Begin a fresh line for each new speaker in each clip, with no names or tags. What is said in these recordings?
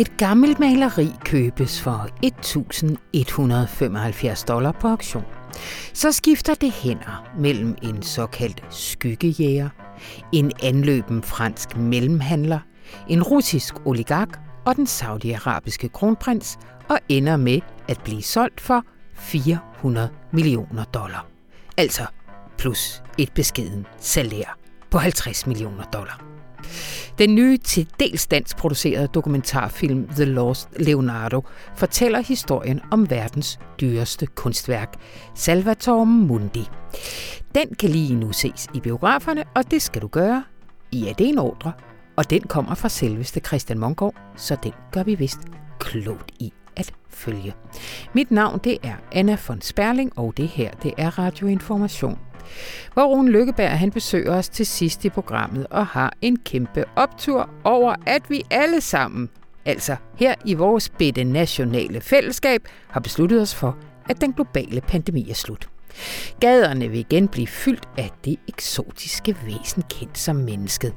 Et gammelt maleri købes for 1.175 dollar på auktion. Så skifter det hænder mellem en såkaldt skyggejæger, en anløben fransk mellemhandler, en russisk oligark og den saudiarabiske kronprins og ender med at blive solgt for 400 millioner dollar. Altså plus et beskeden salær på 50 millioner dollar. Den nye til dels dansk producerede dokumentarfilm The Lost Leonardo fortæller historien om verdens dyreste kunstværk, Salvatore Mundi. Den kan lige nu ses i biograferne, og det skal du gøre. I er en ordre, og den kommer fra selveste Christian Mongård, så den gør vi vist klogt i at følge. Mit navn det er Anna von Sperling, og det her det er Radioinformation hvor Rune Lykkeberg han besøger os til sidst i programmet og har en kæmpe optur over, at vi alle sammen, altså her i vores bitte nationale fællesskab, har besluttet os for, at den globale pandemi er slut. Gaderne vil igen blive fyldt af det eksotiske væsen kendt som mennesket.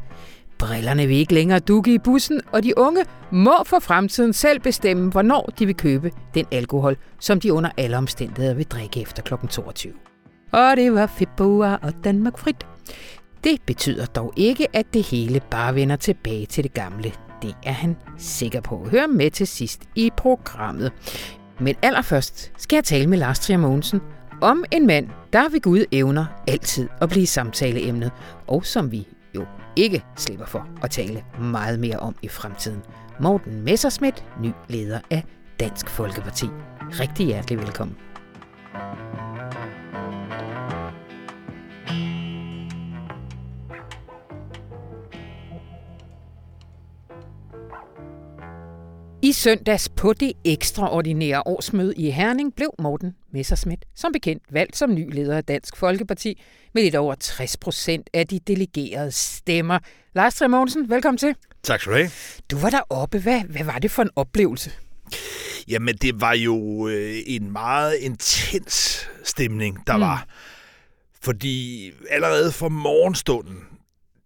Brillerne vil ikke længere dukke i bussen, og de unge må for fremtiden selv bestemme, hvornår de vil købe den alkohol, som de under alle omstændigheder vil drikke efter kl. 22 og det var Februar og Danmark frit. Det betyder dog ikke, at det hele bare vender tilbage til det gamle. Det er han sikker på. Hør med til sidst i programmet. Men allerførst skal jeg tale med Lars Trier Mogensen om en mand, der ved Gud evner altid at blive samtaleemnet, og som vi jo ikke slipper for at tale meget mere om i fremtiden. Morten Messerschmidt, ny leder af Dansk Folkeparti. Rigtig hjertelig velkommen. I søndags på det ekstraordinære årsmøde i Herning blev Morten Messerschmidt som bekendt valgt som ny leder af Dansk Folkeparti med lidt over 60 procent af de delegerede stemmer. Lars Mogensen, velkommen til.
Tak skal du have.
Du var deroppe. Hvad, hvad var det for en oplevelse?
Jamen, det var jo øh, en meget intens stemning, der mm. var. Fordi allerede for morgenstunden,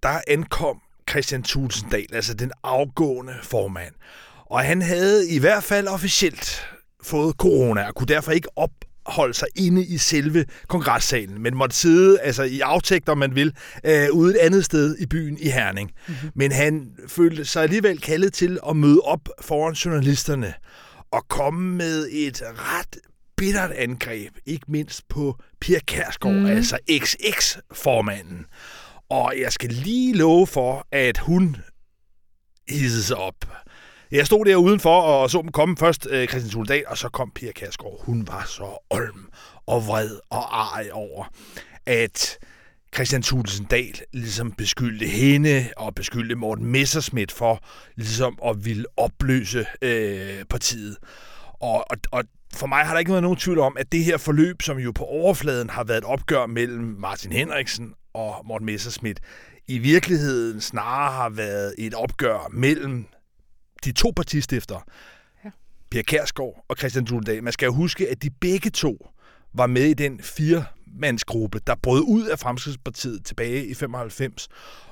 der ankom Christian Tulsendal, altså den afgående formand. Og han havde i hvert fald officielt fået corona og kunne derfor ikke opholde sig inde i selve kongressalen, men måtte sidde altså i aftægt, om man vil, øh, ude et andet sted i byen i Herning. Mm-hmm. Men han følte sig alligevel kaldet til at møde op foran journalisterne og komme med et ret bittert angreb, ikke mindst på Pia Kærsgaard, mm. altså XX-formanden. Og jeg skal lige love for, at hun hissede sig op. Jeg stod der udenfor og så dem komme først øh, Christian Soldal, og så kom Pia Kærsgaard. Hun var så olm og vred og arg over, at Christian Thulesen Dahl ligesom beskyldte hende og beskyldte Morten Messerschmidt for ligesom at ville opløse øh, partiet. Og, og, og for mig har der ikke været nogen tvivl om, at det her forløb, som jo på overfladen har været et opgør mellem Martin Henriksen og Morten Messerschmidt, i virkeligheden snarere har været et opgør mellem de to partistifter, ja. Pia Kærsgaard og Christian Tulendal, man skal jo huske, at de begge to var med i den firemandsgruppe, der brød ud af Fremskridspartiet tilbage i 95,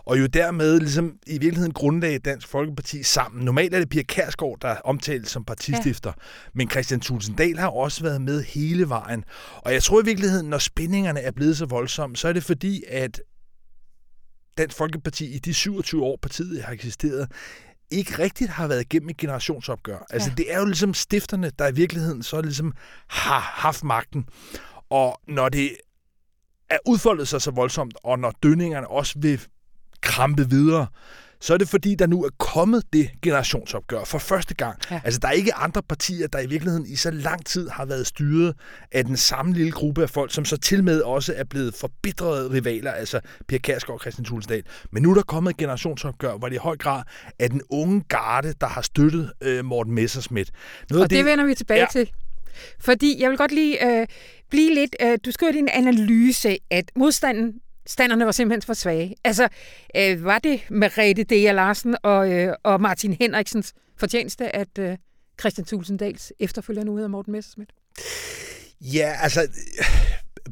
og jo dermed ligesom i virkeligheden grundlagde Dansk Folkeparti sammen. Normalt er det Pia Kærsgaard, der omtales som partistifter, ja. men Christian Tulsendal har også været med hele vejen. Og jeg tror i virkeligheden, når spændingerne er blevet så voldsomme, så er det fordi, at Dansk Folkeparti i de 27 år, partiet har eksisteret, ikke rigtigt har været igennem et generationsopgør. Altså, ja. det er jo ligesom stifterne, der i virkeligheden så ligesom har haft magten. Og når det er udfoldet sig så voldsomt, og når dønningerne også vil krampe videre, så er det fordi, der nu er kommet det generationsopgør for første gang. Ja. Altså, der er ikke andre partier, der i virkeligheden i så lang tid har været styret af den samme lille gruppe af folk, som så til med også er blevet forbidrede rivaler, altså Per Kærsgaard og Christian Tulsdal. Men nu er der kommet et generationsopgør, hvor det i høj grad er den unge garde, der har støttet øh, Morten Messersmith.
Noget og det, det vender vi tilbage ja. til. Fordi jeg vil godt lige øh, blive lidt... Øh, du skriver din analyse, at modstanden Standerne var simpelthen for svage. Altså, øh, var det Merete D. Larsen og, øh, og Martin Henriksens fortjeneste, at øh, Christian Tulsendals efterfølger nu hedder Morten Messerschmidt?
Ja, altså,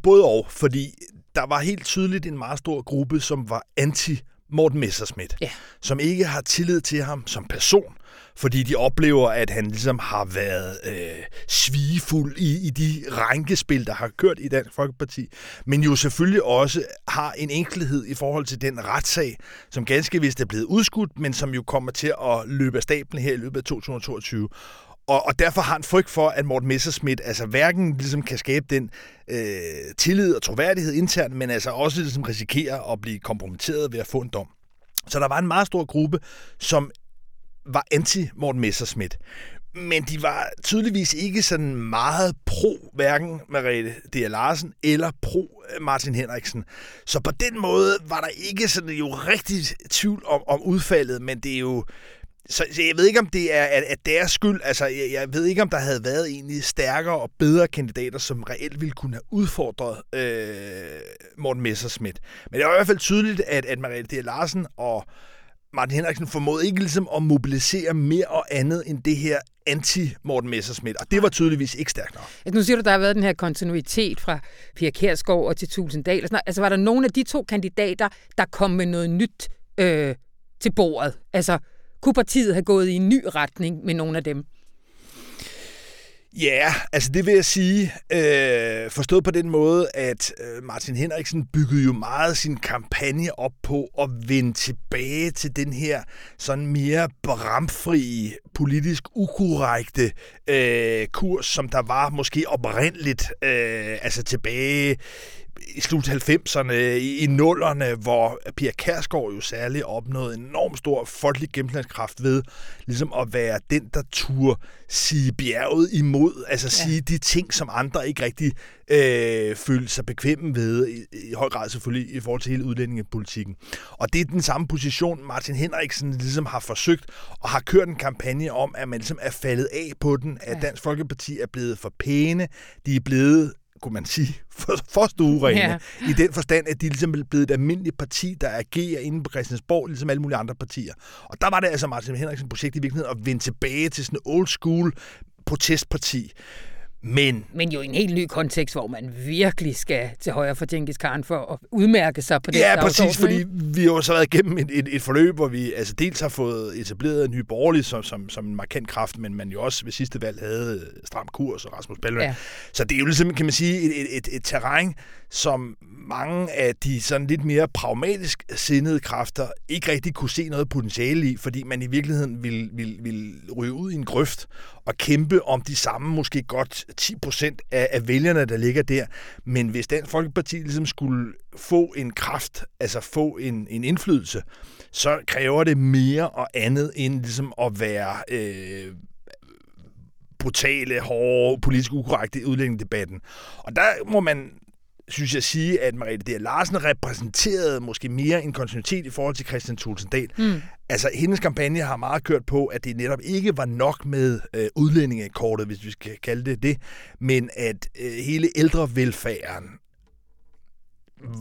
både og, fordi der var helt tydeligt en meget stor gruppe, som var anti Morten Messerschmidt, ja. som ikke har tillid til ham som person, fordi de oplever, at han ligesom har været øh, svigefuld i, i de rænkespil, der har kørt i Dansk Folkeparti, men jo selvfølgelig også har en enkelhed i forhold til den retssag, som ganske vist er blevet udskudt, men som jo kommer til at løbe af stablen her i løbet af 2022. Og, og derfor har han frygt for, at Morten Messerschmidt altså hverken ligesom kan skabe den øh, tillid og troværdighed internt, men altså også ligesom risikerer at blive kompromitteret ved at få en dom. Så der var en meget stor gruppe, som var anti-Morten Messerschmidt. Men de var tydeligvis ikke sådan meget pro hverken Marete D. Larsen eller pro øh, Martin Henriksen. Så på den måde var der ikke sådan jo rigtig tvivl om, om udfaldet, men det er jo så, jeg ved ikke, om det er at, at deres skyld. Altså, jeg, jeg ved ikke, om der havde været egentlig stærkere og bedre kandidater, som reelt ville kunne have udfordret øh, Morten Messerschmidt. Men det er i hvert fald tydeligt, at, at Mariette D. Larsen og Martin Henriksen formåede ikke ligesom at mobilisere mere og andet end det her anti-Morten Messersmith, og det var tydeligvis ikke stærkt nok.
Altså, nu siger du, der har været den her kontinuitet fra Pia Kærsgaard og til Tusinddal. Altså, var der nogen af de to kandidater, der kom med noget nyt øh, til bordet? Altså, kunne partiet have gået i en ny retning med nogle af dem?
Ja, yeah, altså det vil jeg sige, øh, forstået på den måde, at øh, Martin Henriksen byggede jo meget sin kampagne op på at vende tilbage til den her sådan mere bramfri, politisk ukorrekte øh, kurs, som der var måske oprindeligt, øh, altså tilbage i slut 90'erne, i, i nullerne, hvor Pia Kærsgaard jo særligt opnåede enormt stor folkelig gennemslagskraft ved ligesom at være den, der turde sige bjerget imod, altså ja. sige de ting, som andre ikke rigtig øh, følte sig bekvemme ved, i, i høj grad selvfølgelig i forhold til hele udlændingepolitikken. Og det er den samme position, Martin Henriksen ligesom har forsøgt og har kørt en kampagne om, at man ligesom er faldet af på den, at Dansk Folkeparti er blevet for pæne, de er blevet kunne man sige, for, for stuerene, ja. i den forstand, at de ligesom er blevet et almindeligt parti, der agerer inde på Christiansborg, ligesom alle mulige andre partier. Og der var det altså Martin Henriksen projekt i virkeligheden at vende tilbage til sådan en old school protestparti. Men,
Men jo i en helt ny kontekst, hvor man virkelig skal til højre for Genghis Khan for at udmærke sig på det
Ja, præcis, fordi vi har så været igennem et, et, et forløb, hvor vi altså dels har fået etableret en ny borgerlig som, som, som en markant kraft, men man jo også ved sidste valg havde stram kurs og Rasmus Paludan. Ja. Så det er jo ligesom, kan man sige, et, et, et, et terræn, som mange af de sådan lidt mere pragmatisk sindede kræfter ikke rigtig kunne se noget potentiale i, fordi man i virkeligheden ville, ville, ville ryge ud i en grøft at kæmpe om de samme, måske godt 10 procent af, af vælgerne, der ligger der. Men hvis Dansk Folkeparti ligesom skulle få en kraft, altså få en, en indflydelse, så kræver det mere og andet end ligesom at være... Øh, brutale, hårde, politisk ukorrekte i udlændingedebatten. Og der må man synes jeg sige, at Mariette D. Larsen repræsenterede måske mere en kontinuitet i forhold til Christian Tulsendal. Mm. Altså, hendes kampagne har meget kørt på, at det netop ikke var nok med øh, udlændingekortet, hvis vi skal kalde det det, men at øh, hele ældrevelfærden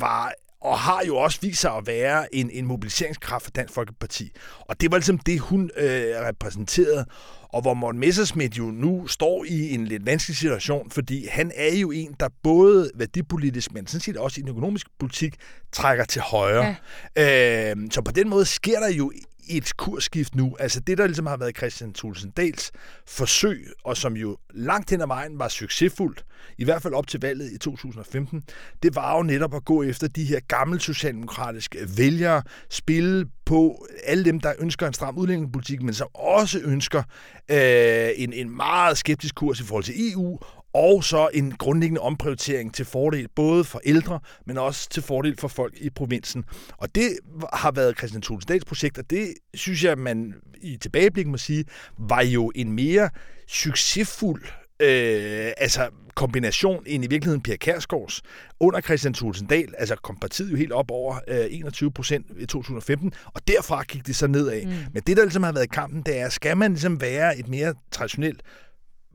var og har jo også vist sig at være en, en mobiliseringskraft for Dansk Folkeparti. Og det var ligesom det, hun øh, repræsenterede og hvor Morten Messerschmidt jo nu står i en lidt vanskelig situation, fordi han er jo en, der både værdipolitisk, men sådan set også i den økonomiske politik, trækker til højre. Ja. Øh, så på den måde sker der jo et kursskift nu. Altså det, der ligesom har været Christian Thulsen Dals forsøg, og som jo langt hen ad vejen var succesfuldt, i hvert fald op til valget i 2015, det var jo netop at gå efter de her gamle socialdemokratiske vælgere, spille på alle dem, der ønsker en stram udlændingepolitik, men som også ønsker øh, en, en meget skeptisk kurs i forhold til EU, og så en grundlæggende omprioritering til fordel både for ældre, men også til fordel for folk i provinsen. Og det har været Christian Thulesen projekt, og det synes jeg, man i tilbageblik må sige, var jo en mere succesfuld øh, altså kombination end i virkeligheden Pia Kærsgaards. Under Christian Thulesen Dahl, altså kom partiet jo helt op over øh, 21 procent i 2015, og derfra gik det så nedad. Mm. Men det, der ligesom har været kampen, det er, skal man ligesom være et mere traditionelt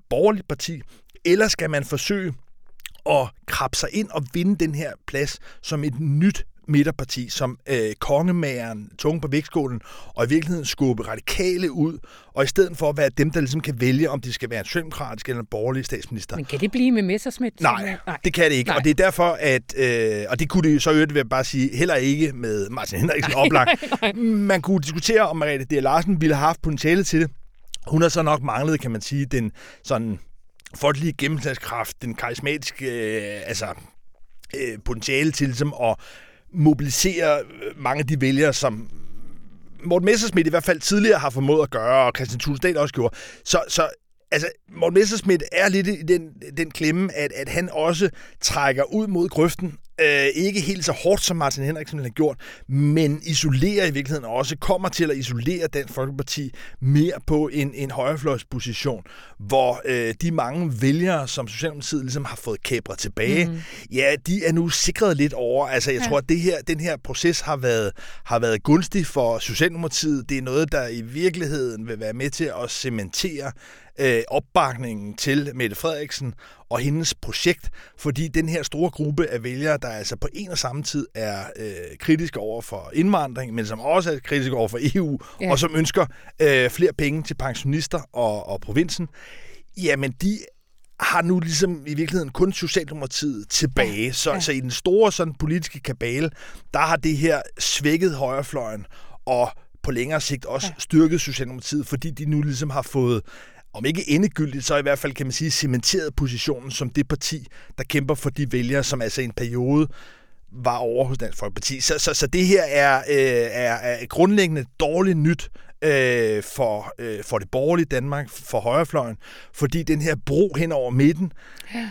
borgerligt parti, eller skal man forsøge at krabbe sig ind og vinde den her plads som et nyt midterparti, som øh, kongemageren, tunge på vægtskålen, og i virkeligheden skubbe radikale ud, og i stedet for at være dem, der ligesom kan vælge, om de skal være en socialdemokratisk eller en borgerlig statsminister.
Men kan det blive med Messersmith?
Nej, Nej, det kan det ikke, Nej. og det er derfor, at, øh, og det kunne det så øvrigt, vil jeg bare sige, heller ikke med Martin Henriksen oplagt. Man kunne diskutere, om Mariette D. Larsen ville have haft potentiale til det, Hun har så nok manglet, kan man sige, den sådan folkelige gennemslagskraft, den karismatiske øh, altså, øh, potentiale til ligesom, at mobilisere øh, mange af de vælgere, som Morten Messersmith i hvert fald tidligere har formået at gøre, og Christian Tulsdal også gjorde. Så, så altså, Morten Messersmith er lidt i den, den klemme, at, at han også trækker ud mod grøften Øh, ikke helt så hårdt, som Martin Henriksen har gjort, men isolerer i virkeligheden også, kommer til at isolere Dansk Folkeparti mere på en, en højrefløjsposition, hvor øh, de mange vælgere, som Socialdemokratiet ligesom har fået kæbret tilbage, mm. ja, de er nu sikret lidt over. Altså, jeg ja. tror, at det her, den her proces har været, har været gunstig for Socialdemokratiet. Det er noget, der i virkeligheden vil være med til at cementere øh, opbakningen til Mette Frederiksen og hendes projekt, fordi den her store gruppe af vælgere, der altså på en og samme tid er øh, kritiske over for indvandring, men som også er kritiske over for EU, ja. og som ønsker øh, flere penge til pensionister og, og provinsen, jamen de har nu ligesom i virkeligheden kun Socialdemokratiet tilbage. Så, ja. så i den store sådan politiske kabale, der har det her svækket højrefløjen, og på længere sigt også ja. styrket Socialdemokratiet, fordi de nu ligesom har fået om ikke endegyldigt, så i hvert fald kan man sige cementeret positionen som det parti, der kæmper for de vælgere, som altså i en periode var over hos Dansk Folkeparti. Så, så, så det her er, øh, er, er grundlæggende dårligt nyt øh, for, øh, for det borgerlige Danmark, for højrefløjen, fordi den her bro hen over midten, ja.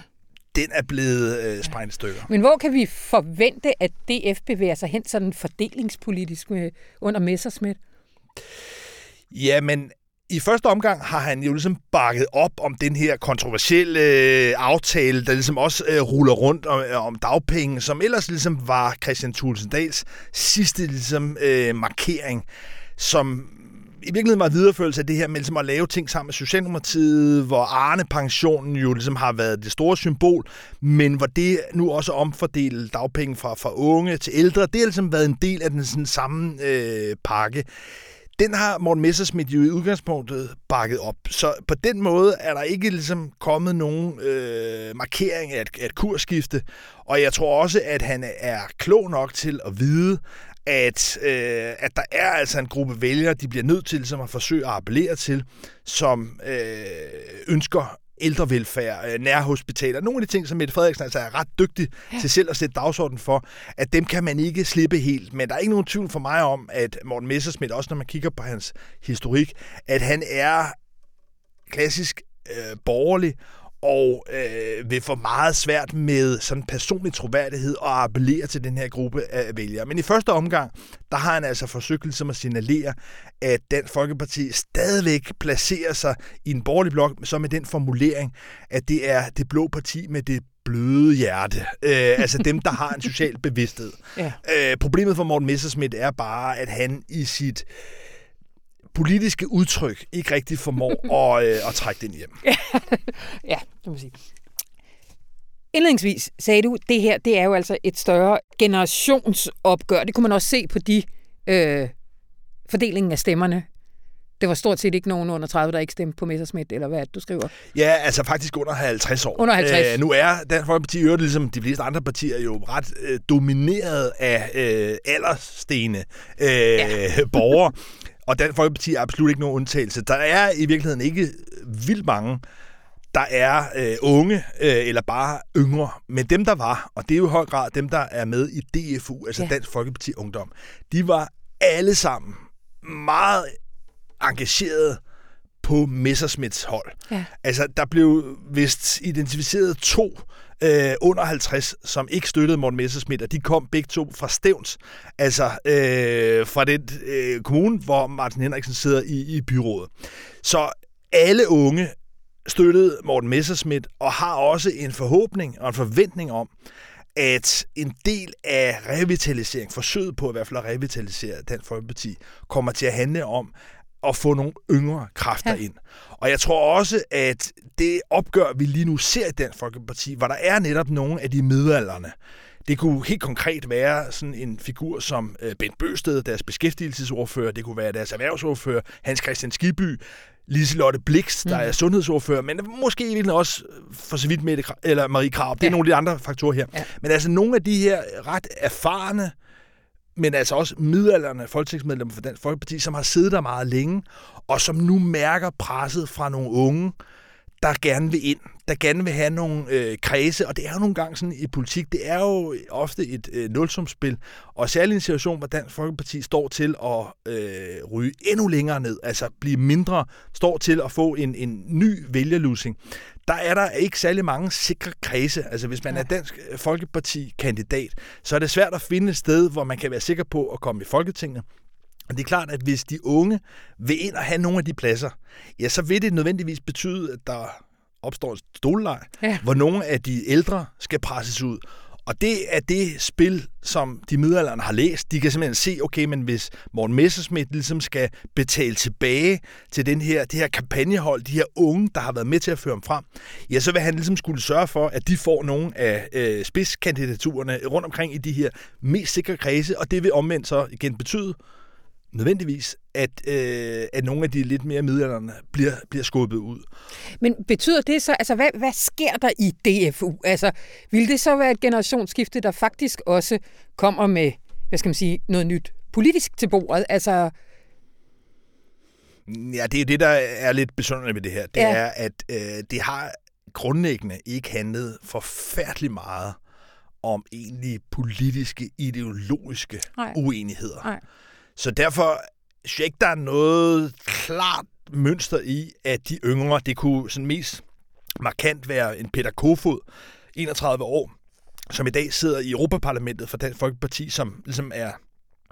den er blevet øh, sprængt stykker.
Men hvor kan vi forvente, at DF bevæger sig hen sådan fordelingspolitisk med, under Messersmith?
Ja, men i første omgang har han jo ligesom bakket op om den her kontroversielle øh, aftale, der ligesom også øh, ruller rundt om, øh, om dagpenge, som ellers ligesom var Christian Tulsendals sidste ligesom, øh, markering, som i virkeligheden var videreførelse af det her med ligesom at lave ting sammen med Socialdemokratiet, hvor Arne-pensionen jo ligesom har været det store symbol, men hvor det nu også omfordele dagpenge fra, fra unge til ældre, det har ligesom været en del af den sådan, samme øh, pakke den har Morten Messersmith jo i udgangspunktet bakket op. Så på den måde er der ikke ligesom kommet nogen øh, markering af et, af et kursskifte. Og jeg tror også, at han er klog nok til at vide, at, øh, at der er altså en gruppe vælgere, de bliver nødt til som at forsøge at appellere til, som øh, ønsker ældrevelfærd, øh, nærhospitaler, nogle af de ting, som Mette Frederiksen altså er ret dygtig ja. til selv at sætte dagsordenen for, at dem kan man ikke slippe helt. Men der er ikke nogen tvivl for mig om, at Morten Messersmith, også når man kigger på hans historik, at han er klassisk øh, borgerlig, og øh, vil få meget svært med sådan personlig troværdighed og appellere til den her gruppe af vælgere. Men i første omgang, der har han altså forsøgt ligesom at signalere, at Dansk Folkeparti stadigvæk placerer sig i en borgerlig blok, så med den formulering, at det er det blå parti med det bløde hjerte. Øh, altså dem, der har en social bevidsthed. Ja. Øh, problemet for Morten Messersmith er bare, at han i sit politiske udtryk ikke rigtig formår at, øh, at trække den hjem.
ja, det må sige. Indledningsvis sagde du, det her det er jo altså et større generationsopgør. Det kunne man også se på de øh, fordelingen af stemmerne. Det var stort set ikke nogen under 30, der ikke stemte på Messersmith, eller hvad du skriver?
Ja, altså faktisk under 50 år.
Under 50.
Æ, nu er Dansk Folkeparti øvrigt, ligesom de fleste andre partier, jo ret øh, domineret af øh, aldersstene øh, ja. borgere. Og Dansk Folkeparti er absolut ikke nogen undtagelse. Der er i virkeligheden ikke vildt mange, der er øh, unge øh, eller bare yngre. Men dem, der var, og det er jo i høj grad dem, der er med i DFU, altså ja. Dansk Folkeparti Ungdom, de var alle sammen meget engagerede på Messersmiths hold. Ja. Altså, der blev vist identificeret to øh, Øh, under 50, som ikke støttede Morten Messerschmidt, og de kom begge to fra Stævns, altså øh, fra den øh, kommune, hvor Martin Henriksen sidder i, i byrådet. Så alle unge støttede Morten Messerschmidt og har også en forhåbning og en forventning om, at en del af revitalisering, forsøget på i hvert fald at revitalisere Dansk Folkeparti, kommer til at handle om at få nogle yngre kræfter ja. ind. Og jeg tror også, at det opgør, vi lige nu ser i Dansk Folkeparti, hvor der er netop nogle af de midalderne, det kunne helt konkret være sådan en figur som øh, Bent Bøsted, deres beskæftigelsesordfører, det kunne være deres erhvervsordfører, Hans Christian Skiby, Liselotte Blix, der mm. er sundhedsordfører, men måske i også for så vidt med det, eller Marie Krav. Det er ja. nogle af de andre faktorer her. Ja. Men altså nogle af de her ret erfarne men altså også midalderne folketingsmedlemmer for Dansk Folkeparti, som har siddet der meget længe, og som nu mærker presset fra nogle unge, der gerne vil ind, der gerne vil have nogle øh, kredse, og det er jo nogle gange sådan i politik, det er jo ofte et øh, nulsumspil, og særligt en situation, hvor Dansk Folkeparti står til at øh, ryge endnu længere ned, altså blive mindre, står til at få en, en ny vælgerlusing. Der er der ikke særlig mange sikre kredse. Altså hvis man er Dansk Folkeparti-kandidat, så er det svært at finde et sted, hvor man kan være sikker på at komme i Folketinget. Og det er klart, at hvis de unge vil ind og have nogle af de pladser, ja, så vil det nødvendigvis betyde, at der opstår en stolleg, ja. hvor nogle af de ældre skal presses ud. Og det er det spil, som de middelalderne har læst. De kan simpelthen se, okay, men hvis Morten Messerschmidt ligesom skal betale tilbage til den her, det her kampagnehold, de her unge, der har været med til at føre dem frem, ja, så vil han ligesom skulle sørge for, at de får nogle af øh, spidskandidaturerne rundt omkring i de her mest sikre kredse, og det vil omvendt så igen betyde, nødvendigvis, at, øh, at nogle af de lidt mere middelalderne bliver, bliver skubbet ud.
Men betyder det så, altså hvad, hvad sker der i DFU? Altså, vil det så være et generationsskifte, der faktisk også kommer med, hvad skal man sige, noget nyt politisk til bordet? Altså,
Ja, det er jo det, der er lidt besynderligt ved det her. Det ja. er, at øh, det har grundlæggende ikke handlet forfærdeligt meget om egentlig politiske, ideologiske Nej. uenigheder. Nej. Så derfor synes jeg ikke, der er noget klart mønster i, at de yngre, det kunne sådan mest markant være en Peter Kofod, 31 år, som i dag sidder i Europaparlamentet for Dansk Folkeparti, som ligesom er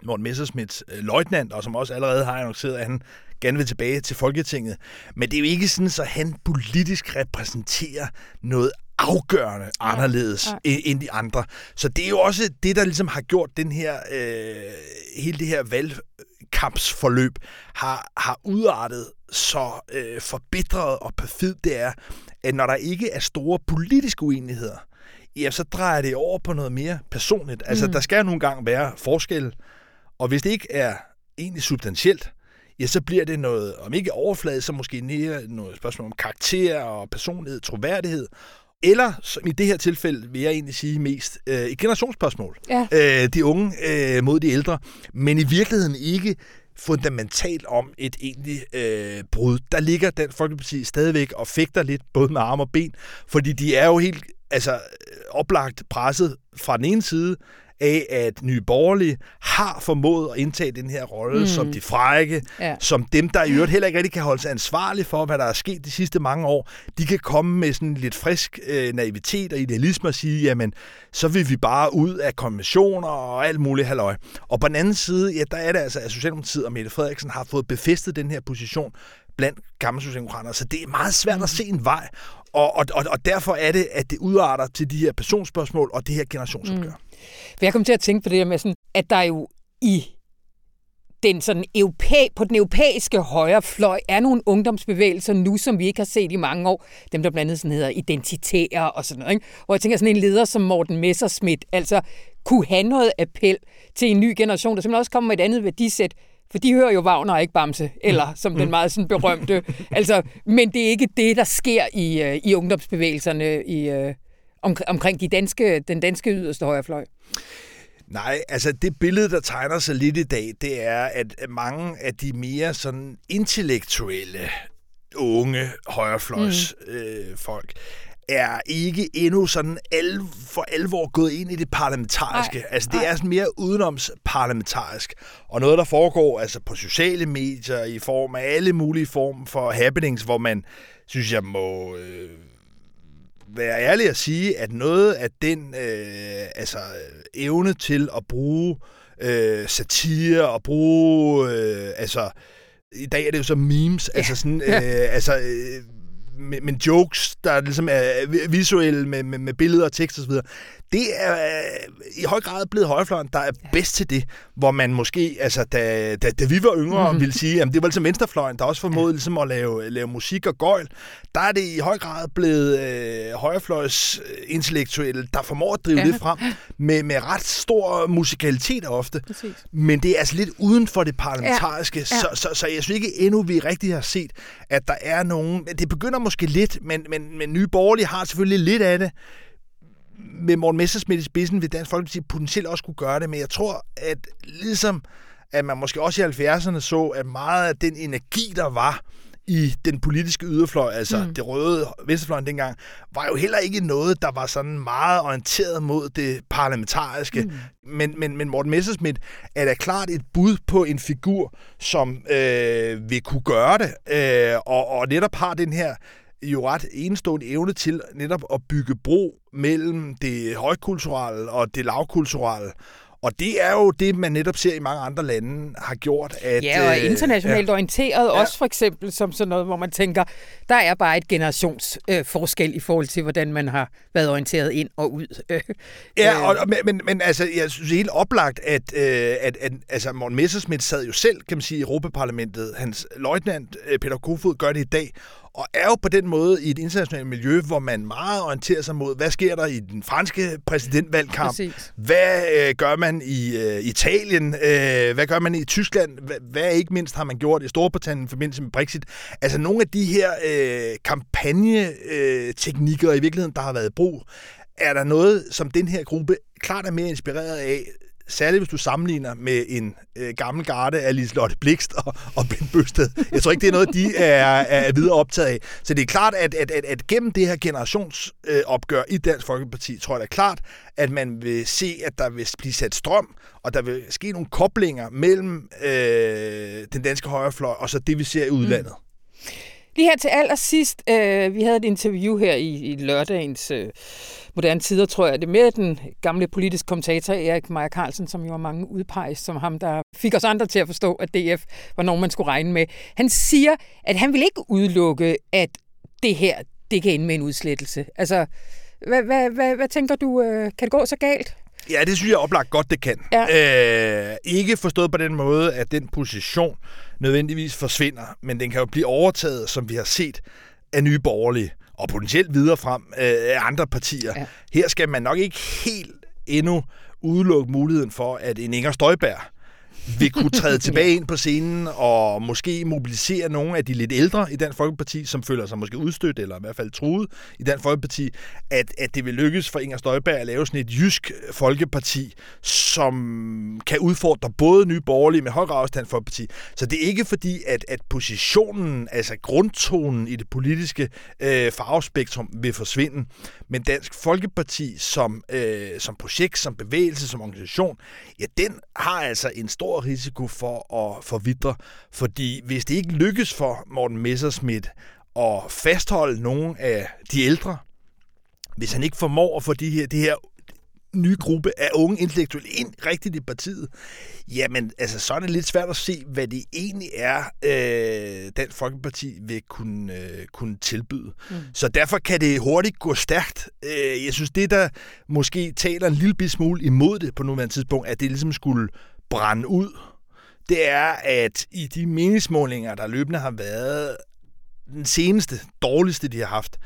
Morten Messersmiths øh, løjtnant, og som også allerede har annonceret, at han gerne vil tilbage til Folketinget. Men det er jo ikke sådan, så han politisk repræsenterer noget afgørende anderledes ja, ja. end de andre. Så det er jo også det, der ligesom har gjort den her, øh, hele det her valgkampsforløb, har, har udartet så øh, forbitret og perfid det er, at når der ikke er store politiske uenigheder, ja, så drejer det over på noget mere personligt. Altså, mm. der skal nogle gange være forskel, og hvis det ikke er egentlig substantielt, ja, så bliver det noget, om ikke overflade, så måske mere noget spørgsmål om karakter og personlighed, troværdighed, eller, som i det her tilfælde, vil jeg egentlig sige mest, øh, et generationsspørgsmål. Ja. Øh, de unge øh, mod de ældre, men i virkeligheden ikke fundamentalt om et egentligt øh, brud. Der ligger den Folkeparti stadigvæk og fægter lidt både med arme og ben, fordi de er jo helt altså, oplagt presset fra den ene side af, at Nye Borgerlige har formået at indtage den her rolle mm. som de frække, ja. som dem, der i øvrigt heller ikke rigtig kan holde sig ansvarlige for, hvad der er sket de sidste mange år. De kan komme med sådan lidt frisk øh, naivitet og idealisme og sige, jamen, så vil vi bare ud af konventioner og alt muligt halløj. Og på den anden side, ja, der er det altså, at Socialdemokratiet og Mette Frederiksen har fået befæstet den her position blandt gamle socialdemokrater, så det er meget svært at se en vej. Og, og, og, og derfor er det, at det udarter til de her personspørgsmål og det her generationsopgør. Mm.
For jeg kom til at tænke på det der med, sådan, at der jo i den sådan europæ, på den europæiske højrefløj er nogle ungdomsbevægelser nu, som vi ikke har set i mange år. Dem, der blandt andet sådan hedder identitære og sådan noget. Ikke? Hvor jeg tænker, sådan en leder som Morten Messerschmidt, altså kunne have noget appel til en ny generation, der simpelthen også kommer med et andet værdisæt, for de hører jo Wagner ikke Bamse, eller som den meget sådan berømte. altså, men det er ikke det, der sker i, uh, i ungdomsbevægelserne i, uh, om, omkring de danske, den danske yderste højrefløj.
Nej, altså det billede, der tegner sig lidt i dag, det er, at mange af de mere sådan intellektuelle unge højrefløjs mm. øh, folk er ikke endnu sådan al, for alvor gået ind i det parlamentariske. Ej, altså det ej. er sådan mere udenomsparlamentarisk. Og noget, der foregår altså på sociale medier i form af alle mulige former for happenings, hvor man, synes jeg, må øh, være ærlig at sige, at noget af den øh, altså, evne til at bruge øh, satire og bruge, øh, altså, i dag er det jo så memes, ja. altså sådan, øh, altså, øh, men, men jokes, der ligesom er visuelle med, med, med billeder og tekst osv., det er øh, i høj grad blevet højrefløjen, der er bedst til det, hvor man måske, altså da, da, da vi var yngre, mm. ville sige, at det var ligesom venstrefløjen, der også formåede ligesom at lave, lave musik og gøjl, der er det i høj grad blevet øh, højrefløjs intellektuelle, der formår at drive ja. det frem med, med ret stor musikalitet ofte. Præcis. Men det er altså lidt uden for det parlamentariske, ja. Ja. Så, så, så jeg synes ikke endnu, vi rigtig har set, at der er nogen... Det begynder måske lidt, men, men, men Nye Borgerlige har selvfølgelig lidt af det, med Morten Messersmith i spidsen vil Dansk Folkeparti potentielt også kunne gøre det, men jeg tror, at ligesom at man måske også i 70'erne så, at meget af den energi, der var i den politiske yderfløj, altså mm. det røde venstrefløjen dengang, var jo heller ikke noget, der var sådan meget orienteret mod det parlamentariske. Mm. Men, men, men Morten Messerschmidt er da klart et bud på en figur, som øh, vil kunne gøre det, øh, og, og netop har den her jo ret enestående evne til netop at bygge bro mellem det højkulturelle og det lavkulturelle. Og det er jo det, man netop ser i mange andre lande har gjort. At,
ja, og øh, internationalt ja. orienteret ja. også for eksempel som sådan noget, hvor man tænker, der er bare et generationsforskel øh, i forhold til, hvordan man har været orienteret ind og ud.
ja, og, men, men, altså, jeg synes helt oplagt, at, øh, at, at altså, Morten Messersmith sad jo selv, kan man sige, i Europaparlamentet. Hans løjtnant øh, Peter Kofod gør det i dag, og er jo på den måde i et internationalt miljø, hvor man meget orienterer sig mod, hvad sker der i den franske præsidentvalgkamp? Præcis. Hvad øh, gør man i øh, Italien? Øh, hvad gør man i Tyskland? Hvad, hvad ikke mindst har man gjort i Storbritannien i forbindelse med Brexit? Altså nogle af de her øh, kampagneteknikker øh, i virkeligheden, der har været brug, er der noget, som den her gruppe klart er mere inspireret af, særligt hvis du sammenligner med en øh, gammel garde af Liselotte Blikst og, og Ben Bøsted. Jeg tror ikke, det er noget, de er, er videre optaget af. Så det er klart, at, at, at, at gennem det her generationsopgør øh, i Dansk Folkeparti, tror jeg da klart, at man vil se, at der vil blive sat strøm, og der vil ske nogle koblinger mellem øh, den danske højrefløj og så det, vi ser i udlandet. Mm.
Lige her til allersidst, øh, vi havde et interview her i, i lørdagens øh, moderne tider, tror jeg, det med den gamle politiske kommentator Erik Meyer Carlsen, som jo var mange udpeget som ham, der fik os andre til at forstå, at DF var nogen, man skulle regne med. Han siger, at han vil ikke udelukke, at det her, det kan ende med en udslettelse. Altså, hvad, hvad, hvad, hvad tænker du, øh, kan det gå så galt?
Ja, det synes jeg oplagt godt, det kan. Ja. Øh, ikke forstået på den måde, at den position nødvendigvis forsvinder, men den kan jo blive overtaget, som vi har set, af nye borgerlige, og potentielt videre frem øh, andre partier. Ja. Her skal man nok ikke helt endnu udelukke muligheden for, at en Inger Støjberg vil kunne træde tilbage ind på scenen og måske mobilisere nogle af de lidt ældre i Dansk Folkeparti, som føler sig måske udstødt eller i hvert fald truet i Dansk Folkeparti, at, at det vil lykkes for Inger Støjberg at lave sådan et jysk folkeparti, som kan udfordre både nye borgerlige med høj grad Dansk Folkeparti. Så det er ikke fordi, at, at positionen, altså grundtonen i det politiske øh, farvespektrum vil forsvinde, men Dansk Folkeparti som, øh, som projekt, som bevægelse, som organisation, ja, den har altså en stor risiko for at forvidre, fordi hvis det ikke lykkes for Morten Messerschmidt at fastholde nogle af de ældre, hvis han ikke formår at få de her, det her nye gruppe af unge intellektuelle ind rigtigt i partiet, jamen altså, så er det lidt svært at se, hvad det egentlig er, øh, Dansk Folkeparti vil kunne, øh, kunne tilbyde. Mm. Så derfor kan det hurtigt gå stærkt. Øh, jeg synes, det der måske taler en lille smule imod det på nuværende tidspunkt, at det ligesom skulle brænde ud, det er, at i de meningsmålinger, der løbende har været den seneste, dårligste, de har haft,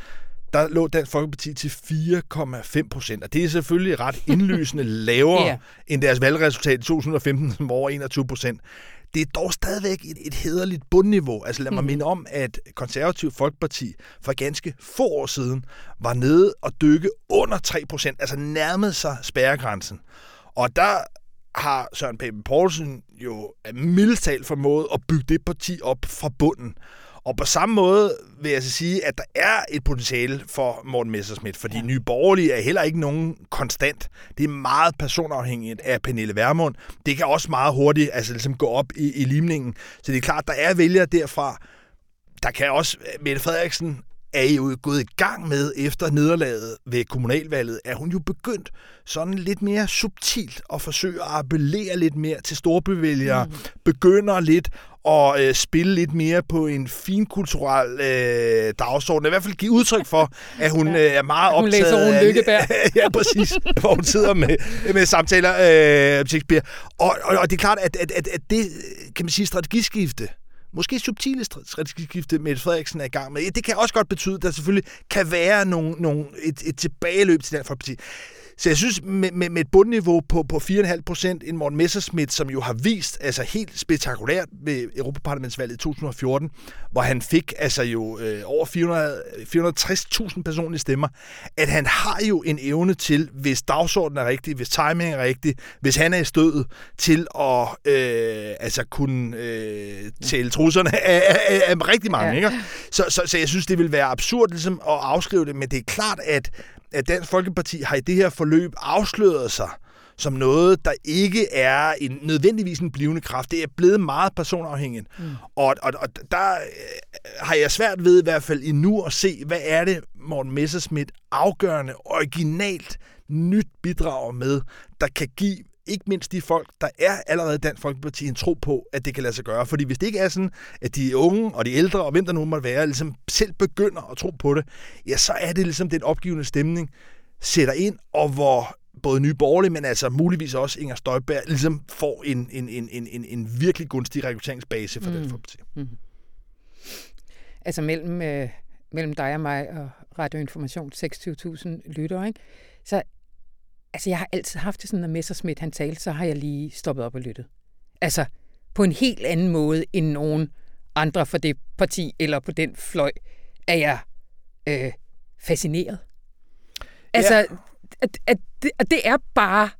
der lå Dansk Folkeparti til 4,5 procent. Og det er selvfølgelig ret indlysende lavere yeah. end deres valgresultat i 2015, som var over 21 procent. Det er dog stadigvæk et, et hederligt bundniveau. Altså lad mig mm. minde om, at Konservativ Folkeparti for ganske få år siden var nede og dykke under 3 procent, altså nærmede sig spærregrænsen. Og der har Søren Pape Poulsen jo mildest talt formået at bygge det parti op fra bunden. Og på samme måde vil jeg så sige, at der er et potentiale for Morten Messerschmidt, fordi ja. Nye Borgerlige er heller ikke nogen konstant. Det er meget personafhængigt af Pernille Vermund. Det kan også meget hurtigt altså, ligesom gå op i, i limningen. Så det er klart, der er vælgere derfra. Der kan også, Mette Frederiksen er jo gået i gang med efter nederlaget ved kommunalvalget, er hun jo begyndt sådan lidt mere subtilt at forsøge at appellere lidt mere til storbevælgere, mm. begynder lidt at øh, spille lidt mere på en finkulturel øh, dagsorden. I hvert fald give udtryk for, at hun øh, er meget
hun
optaget
læser
af...
Lykkeberg.
ja, præcis. Hvor hun sidder med, med samtaler øh, Shakespeare. Og, og, og det er klart, at, at, at, at det, kan man sige, strategiskifte, måske subtile strategiskifte, Mette Frederiksen er i gang med. Det kan også godt betyde, at der selvfølgelig kan være nogle, nogle, et, et tilbageløb til den Folkeparti. Så jeg synes, med, med, med et bundniveau på, på 4,5 procent, en Morten Messerschmidt, som jo har vist altså helt spektakulært ved Europaparlamentsvalget i 2014, hvor han fik altså jo øh, over 460.000 personlige stemmer, at han har jo en evne til, hvis dagsordenen er rigtig, hvis timing er rigtig, hvis han er i stødet, til at øh, altså kunne øh, tælle trusserne af, af, af, af rigtig mange. Ja. Ikke? Så, så, så jeg synes, det vil være absurd ligesom, at afskrive det, men det er klart, at at Dansk Folkeparti har i det her forløb afsløret sig som noget, der ikke er en, nødvendigvis en blivende kraft. Det er blevet meget personafhængigt. Mm. Og, og, og der øh, har jeg svært ved i hvert fald endnu at se, hvad er det, Morten Messerschmidt afgørende, originalt, nyt bidrager med, der kan give ikke mindst de folk, der er allerede Dansk Folkeparti, en tro på, at det kan lade sig gøre. Fordi hvis det ikke er sådan, at de unge og de ældre, og hvem der nu måtte være, ligesom selv begynder at tro på det, ja, så er det ligesom den opgivende stemning, sætter ind, og hvor både Nye Borgerlige, men altså muligvis også Inger Støjberg, ligesom får en, en, en, en, en, en virkelig gunstig rekrutteringsbase for mm. Dansk Folkeparti. Mm.
Altså mellem, øh, mellem dig og mig og Radioinformation, 26.000 lytter, ikke? så Altså, jeg har altid haft det sådan, når Messersmith han talte, så har jeg lige stoppet op og lyttet. Altså, på en helt anden måde end nogen andre for det parti eller på den fløj, er jeg øh, fascineret. Altså, ja. at, at, det, at det er bare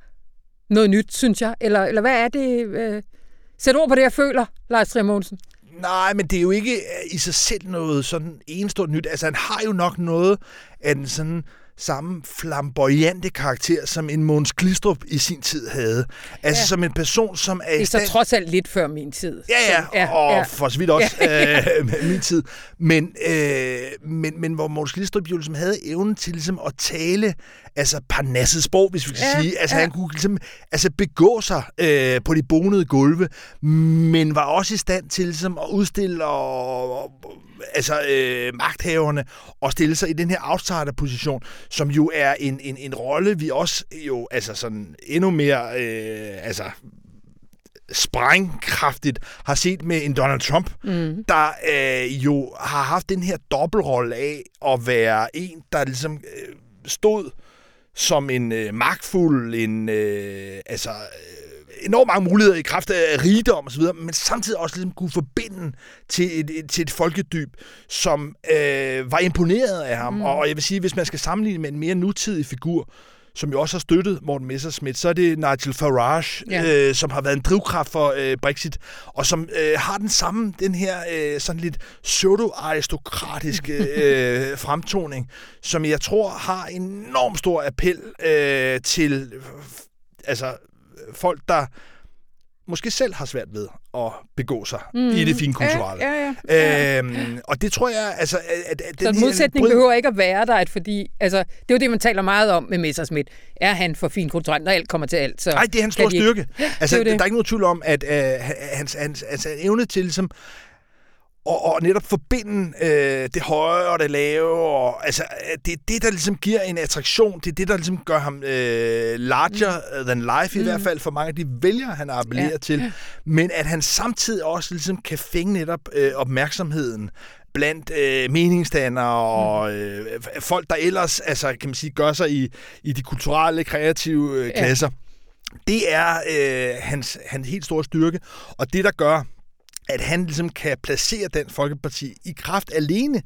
noget nyt, synes jeg. Eller, eller hvad er det? Øh, sæt ord på det, jeg føler, Lars Trier
Nej, men det er jo ikke øh, i sig selv noget sådan enestående nyt. Altså, han har jo nok noget af den sådan samme flamboyante karakter, som en Måns Glistrup i sin tid havde. Altså ja. som en person, som er
stand... Det er så trods alt lidt før min tid.
Ja, ja, ja og ja. for så vidt også ja. øh, min tid. Men, øh, men, men hvor Måns Glistrup jo ligesom havde evnen til ligesom at tale altså parnasset sprog, hvis vi kan ja, sige. Altså ja. han kunne ligesom altså, begå sig øh, på de bonede gulve, men var også i stand til ligesom at udstille og, og altså øh, magthaverne og stille sig i den her outsider-position, som jo er en, en, en rolle, vi også jo altså sådan endnu mere øh, altså sprængkraftigt har set med en Donald Trump, mm. der øh, jo har haft den her dobbeltrolle af at være en, der ligesom øh, stod som en øh, magtfuld, en øh, altså enormt mange muligheder i kraft af rigdom osv., men samtidig også ligesom kunne forbinde til et, et, til et folkedyb, som øh, var imponeret af ham. Mm. Og jeg vil sige, hvis man skal sammenligne med en mere nutidig figur, som jo også har støttet Morten Messerschmidt, så er det Nigel Farage, ja. øh, som har været en drivkraft for øh, Brexit, og som øh, har den samme, den her øh, sådan lidt pseudo-aristokratiske øh, fremtoning, som jeg tror har enormt stor appel øh, til altså folk, der måske selv har svært ved at begå sig mm. i det fine kulturelle. Ja, ja, ja. Øhm, og det tror jeg, altså... At, at
så en modsætning bryd... behøver ikke at være der, at fordi... Altså, det er jo det, man taler meget om med Messersmith. Er han for fin kulturel, når alt kommer til alt?
Nej, det er hans store styrke. Altså, det det. der er ikke nogen tvivl om, at uh, hans, hans, hans evne til ligesom, og, og netop forbinde øh, det høje og det lave. Og, altså, det er det, der ligesom giver en attraktion. Det er det, der ligesom gør ham øh, larger mm. than life, i mm. hvert fald for mange af de vælgere, han appellerer ja. til. Men at han samtidig også ligesom kan fænge netop øh, opmærksomheden blandt øh, meningsdannere og mm. øh, folk, der ellers altså, kan man sige, gør sig i, i de kulturelle, kreative øh, klasser. Ja. Det er øh, hans, hans helt store styrke, og det, der gør at han ligesom kan placere den Folkeparti i kraft alene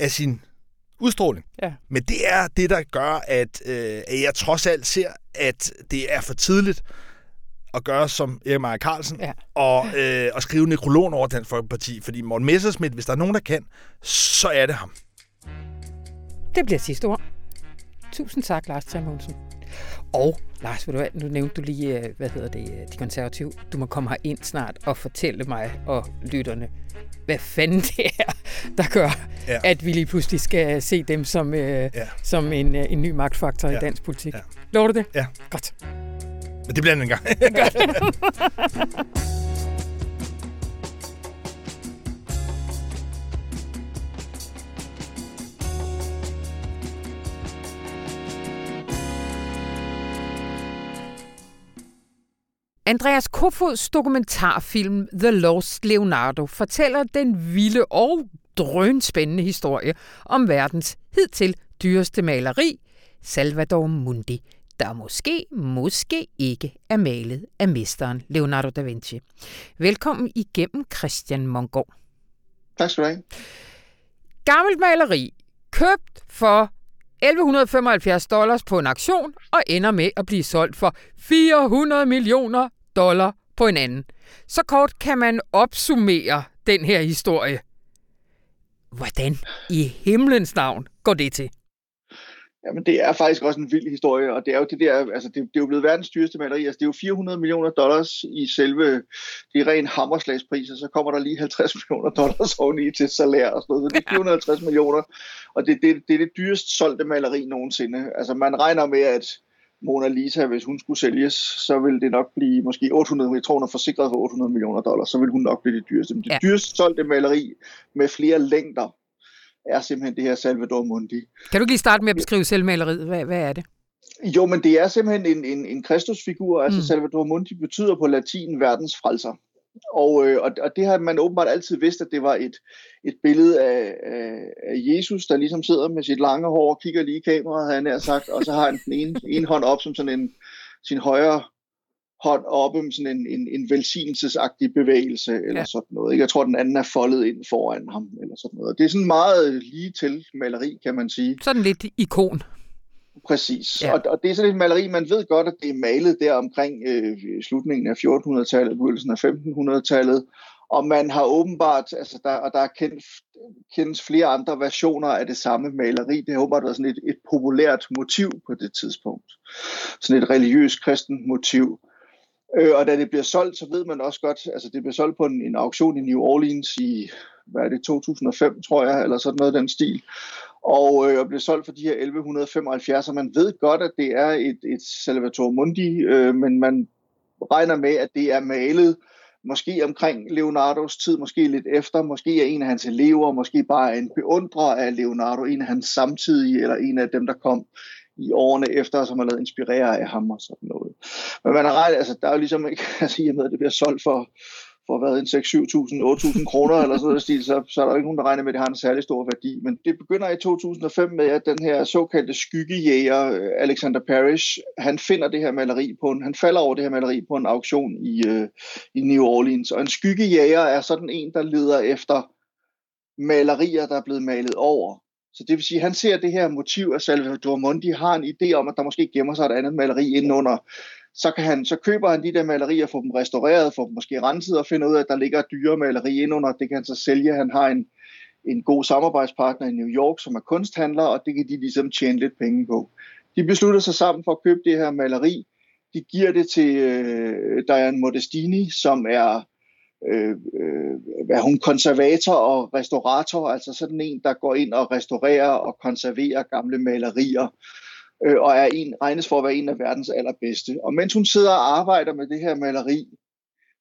af sin udstråling. Ja. Men det er det, der gør, at, øh, at jeg trods alt ser, at det er for tidligt at gøre som Erik Maja Carlsen ja. og, øh, og skrive nekrologen over den Folkeparti. Fordi Morten Messersmith, hvis der er nogen, der kan, så er det ham.
Det bliver sidste ord. Tusind tak, Lars Tjermonsen. Og Lars, ved du hvad, nu nævnte du lige, øh, hvad hedder det, øh, de konservative. Du må komme her ind snart og fortælle mig og lytterne, hvad fanden det er, der gør, ja. at vi lige pludselig skal se dem som, øh, ja. som en, øh, en ny magtfaktor ja. i dansk politik. Ja. Lover du det?
Ja.
Godt.
Men det bliver en gang. Godt.
Andreas Kofods dokumentarfilm The Lost Leonardo fortæller den vilde og drønspændende historie om verdens hidtil dyreste maleri, Salvador Mundi, der måske, måske ikke er malet af mesteren Leonardo da Vinci. Velkommen igennem Christian Mongård.
Tak skal du have.
Gammelt maleri, købt for 1175 dollars på en auktion og ender med at blive solgt for 400 millioner dollar på en anden. Så kort kan man opsummere den her historie. Hvordan i himlens navn går det til?
Jamen, det er faktisk også en vild historie, og det er jo det der, altså det, det er jo blevet verdens dyreste maleri, altså det er jo 400 millioner dollars i selve, det er ren hammerslagspriser, så kommer der lige 50 millioner dollars oveni til salær og sådan noget, så det er 450 millioner, og det, det, det er det dyrest solgte maleri nogensinde. Altså man regner med, at Mona Lisa, hvis hun skulle sælges, så vil det nok blive måske 800, jeg tror hun er forsikret for 800 millioner dollars, så vil hun nok blive det dyreste. Men det ja. dyrest solgte maleri med flere længder er simpelthen det her Salvador Mundi.
Kan du lige starte med at beskrive selvmaleriet? Hvad, hvad er det?
Jo, men det er simpelthen en, en, en kristusfigur. Altså mm. Salvador Mundi betyder på latin verdens frelser. Og, øh, og, og det har man åbenbart altid vidst, at det var et, et billede af, af, af Jesus, der ligesom sidder med sit lange hår og kigger lige i kameraet, han er sagt, og så har han den ene, ene hånd op som sådan en, sin højre hånd oppe med sådan en, en, en velsignelsesagtig bevægelse, eller ja. sådan noget. Ikke? Jeg tror, den anden er foldet ind foran ham, eller sådan noget. Det er sådan meget lige til maleri, kan man sige.
Sådan lidt ikon.
Præcis. Ja. Og, og det er sådan et maleri, man ved godt, at det er malet der omkring øh, slutningen af 1400-tallet, begyndelsen af 1500-tallet, og man har åbenbart, altså der, og der er kendt, kendt flere andre versioner af det samme maleri. Det har åbenbart været sådan et, et populært motiv på det tidspunkt. Sådan et religiøst kristen motiv. Øh, og da det bliver solgt, så ved man også godt, altså det bliver solgt på en, en auktion i New Orleans i, hvad er det, 2005, tror jeg, eller sådan noget den stil. Og, øh, og blev solgt for de her 1175, og man ved godt, at det er et, et Salvatore Mundi, øh, men man regner med, at det er malet måske omkring Leonardos tid, måske lidt efter, måske er en af hans elever, måske bare en beundrer af Leonardo, en af hans samtidige, eller en af dem, der kom i årene efter, som har lavet inspirere af ham og sådan noget. Men man har ret, altså der er jo ligesom ikke, altså i og med, at det bliver solgt for, for hvad, en 6 7.000, 8.000 kroner eller sådan noget stil, så, så er der jo ikke nogen, der regner med, at det har en særlig stor værdi. Men det begynder i 2005 med, at den her såkaldte skyggejæger, øh, Alexander Parrish, han finder det her maleri på en, han falder over det her maleri på en auktion i, øh, i New Orleans. Og en skyggejæger er sådan en, der leder efter malerier, der er blevet malet over. Så det vil sige, at han ser det her motiv, at Salvador Mundi har en idé om, at der måske gemmer sig et andet maleri indenunder. Så, kan han, så køber han de der malerier, får dem restaureret, får dem måske renset og finder ud af, at der ligger dyre maleri indenunder. Det kan han så sælge. Han har en, en god samarbejdspartner i New York, som er kunsthandler, og det kan de ligesom tjene lidt penge på. De beslutter sig sammen for at købe det her maleri. De giver det til øh, Diane Modestini, som er øh, øh, er hun konservator og restaurator, altså sådan en, der går ind og restaurerer og konserverer gamle malerier, øh, og er en, regnes for at være en af verdens allerbedste. Og mens hun sidder og arbejder med det her maleri,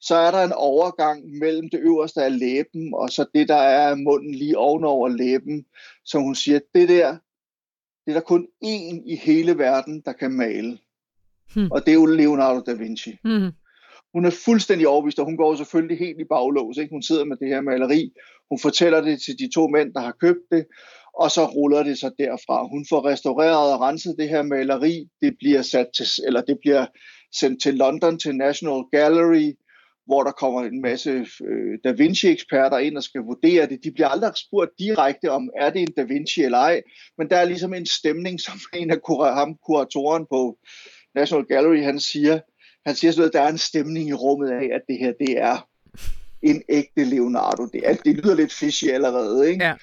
så er der en overgang mellem det øverste af læben, og så det, der er munden lige ovenover læben, som hun siger, det der, det er der kun én i hele verden, der kan male. Hmm. Og det er jo Leonardo da Vinci. Hmm hun er fuldstændig overbevist, og hun går selvfølgelig helt i baglås. Ikke? Hun sidder med det her maleri, hun fortæller det til de to mænd, der har købt det, og så ruller det sig derfra. Hun får restaureret og renset det her maleri, det bliver, sat til, eller det bliver sendt til London til National Gallery, hvor der kommer en masse øh, Da Vinci-eksperter ind og skal vurdere det. De bliver aldrig spurgt direkte om, er det en Da Vinci eller ej, men der er ligesom en stemning, som en af ham, kuratoren på National Gallery, han siger, han siger sådan at der er en stemning i rummet af, at det her, det er en ægte Leonardo. Det, er, det lyder lidt fishy allerede, ikke? Ja.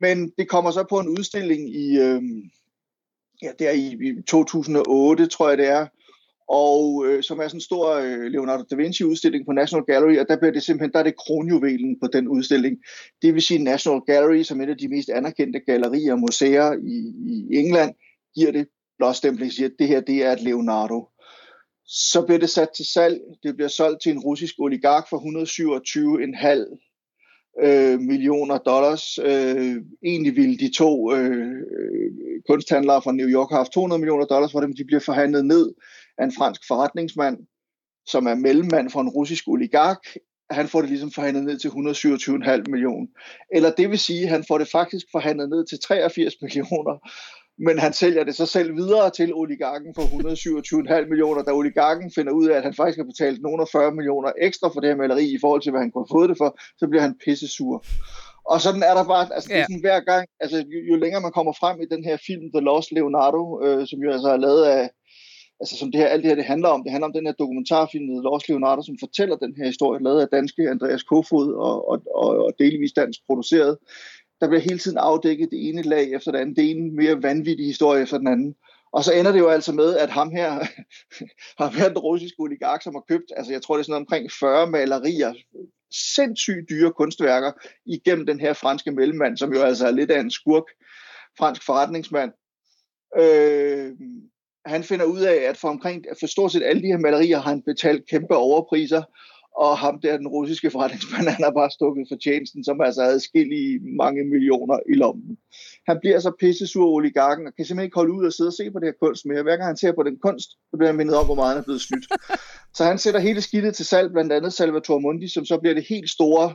Men det kommer så på en udstilling i, øh, ja, det er i, i 2008, tror jeg det er, og øh, som er sådan en stor øh, Leonardo da Vinci udstilling på National Gallery, og der bliver det simpelthen, der er det kronjuvelen på den udstilling. Det vil sige National Gallery, som er et af de mest anerkendte gallerier og museer i, i England, giver det blåstempling, siger, at det her det er et Leonardo. Så bliver det sat til salg. Det bliver solgt til en russisk oligark for 127,5 øh, millioner dollars. Øh, egentlig ville de to øh, kunsthandlere fra New York have haft 200 millioner dollars for dem. De bliver forhandlet ned af en fransk forretningsmand, som er mellemmand for en russisk oligark. Han får det ligesom forhandlet ned til 127,5 millioner. Eller det vil sige, at han får det faktisk forhandlet ned til 83 millioner men han sælger det så selv videre til oligarken for 127,5 millioner, da oligarken finder ud af, at han faktisk har betalt nogle 40 millioner ekstra for det her maleri i forhold til, hvad han kunne have fået det for, så bliver han pissesur. Og sådan er der bare, altså ja. det er sådan hver gang, altså jo, jo længere man kommer frem i den her film, The Lost Leonardo, øh, som jo altså er lavet af, altså som det her, alt det her det handler om, det handler om den her dokumentarfilm, The Lost Leonardo, som fortæller den her historie, lavet af danske Andreas Kofod og, og, og, og delvis dansk produceret. Der bliver hele tiden afdækket det ene lag efter det andet, det ene mere vanvittige historie efter den anden. Og så ender det jo altså med, at ham her har været den russiske oligark, som har købt, altså jeg tror det er sådan omkring 40 malerier, sindssygt dyre kunstværker igennem den her franske mellemmand, som jo altså er lidt af en skurk, fransk forretningsmand. Øh, han finder ud af, at for, omkring, for stort set alle de her malerier har han betalt kæmpe overpriser, og ham der, den russiske forretningsmand, han har bare stukket for tjenesten, som altså havde skillige mange millioner i lommen. Han bliver så pissesur oligarken, og kan simpelthen ikke holde ud og sidde og se på det her kunst mere. Hver gang han ser på den kunst, så bliver han mindet om, hvor meget han er blevet snydt. Så han sætter hele skidtet til salg, blandt andet Salvatore Mundi, som så bliver det helt store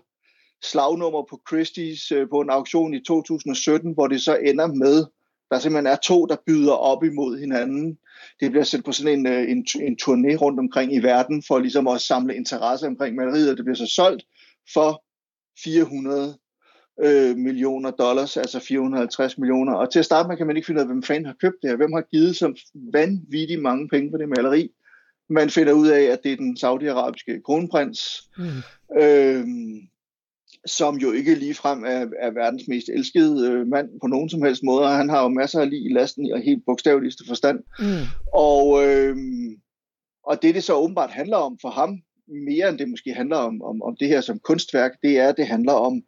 slagnummer på Christie's øh, på en auktion i 2017, hvor det så ender med, der simpelthen er to, der byder op imod hinanden. Det bliver sendt på sådan en, øh, en, en turné rundt omkring i verden, for ligesom at samle interesse omkring maleriet, og det bliver så solgt for 400 øh, millioner dollars, altså 450 millioner. Og til at starte med kan man ikke finde ud af, hvem fanden har købt det her. Hvem har givet så vanvittigt mange penge på det maleri? Man finder ud af, at det er den saudiarabiske kronprins. Mm. Øh, som jo ikke ligefrem er, er verdens mest elskede øh, mand på nogen som helst måde. Han har jo masser af lige i lasten og helt bogstaveligste forstand. Mm. Og, øh, og det, det så åbenbart handler om for ham, mere end det måske handler om, om, om det her som kunstværk, det er, at det handler om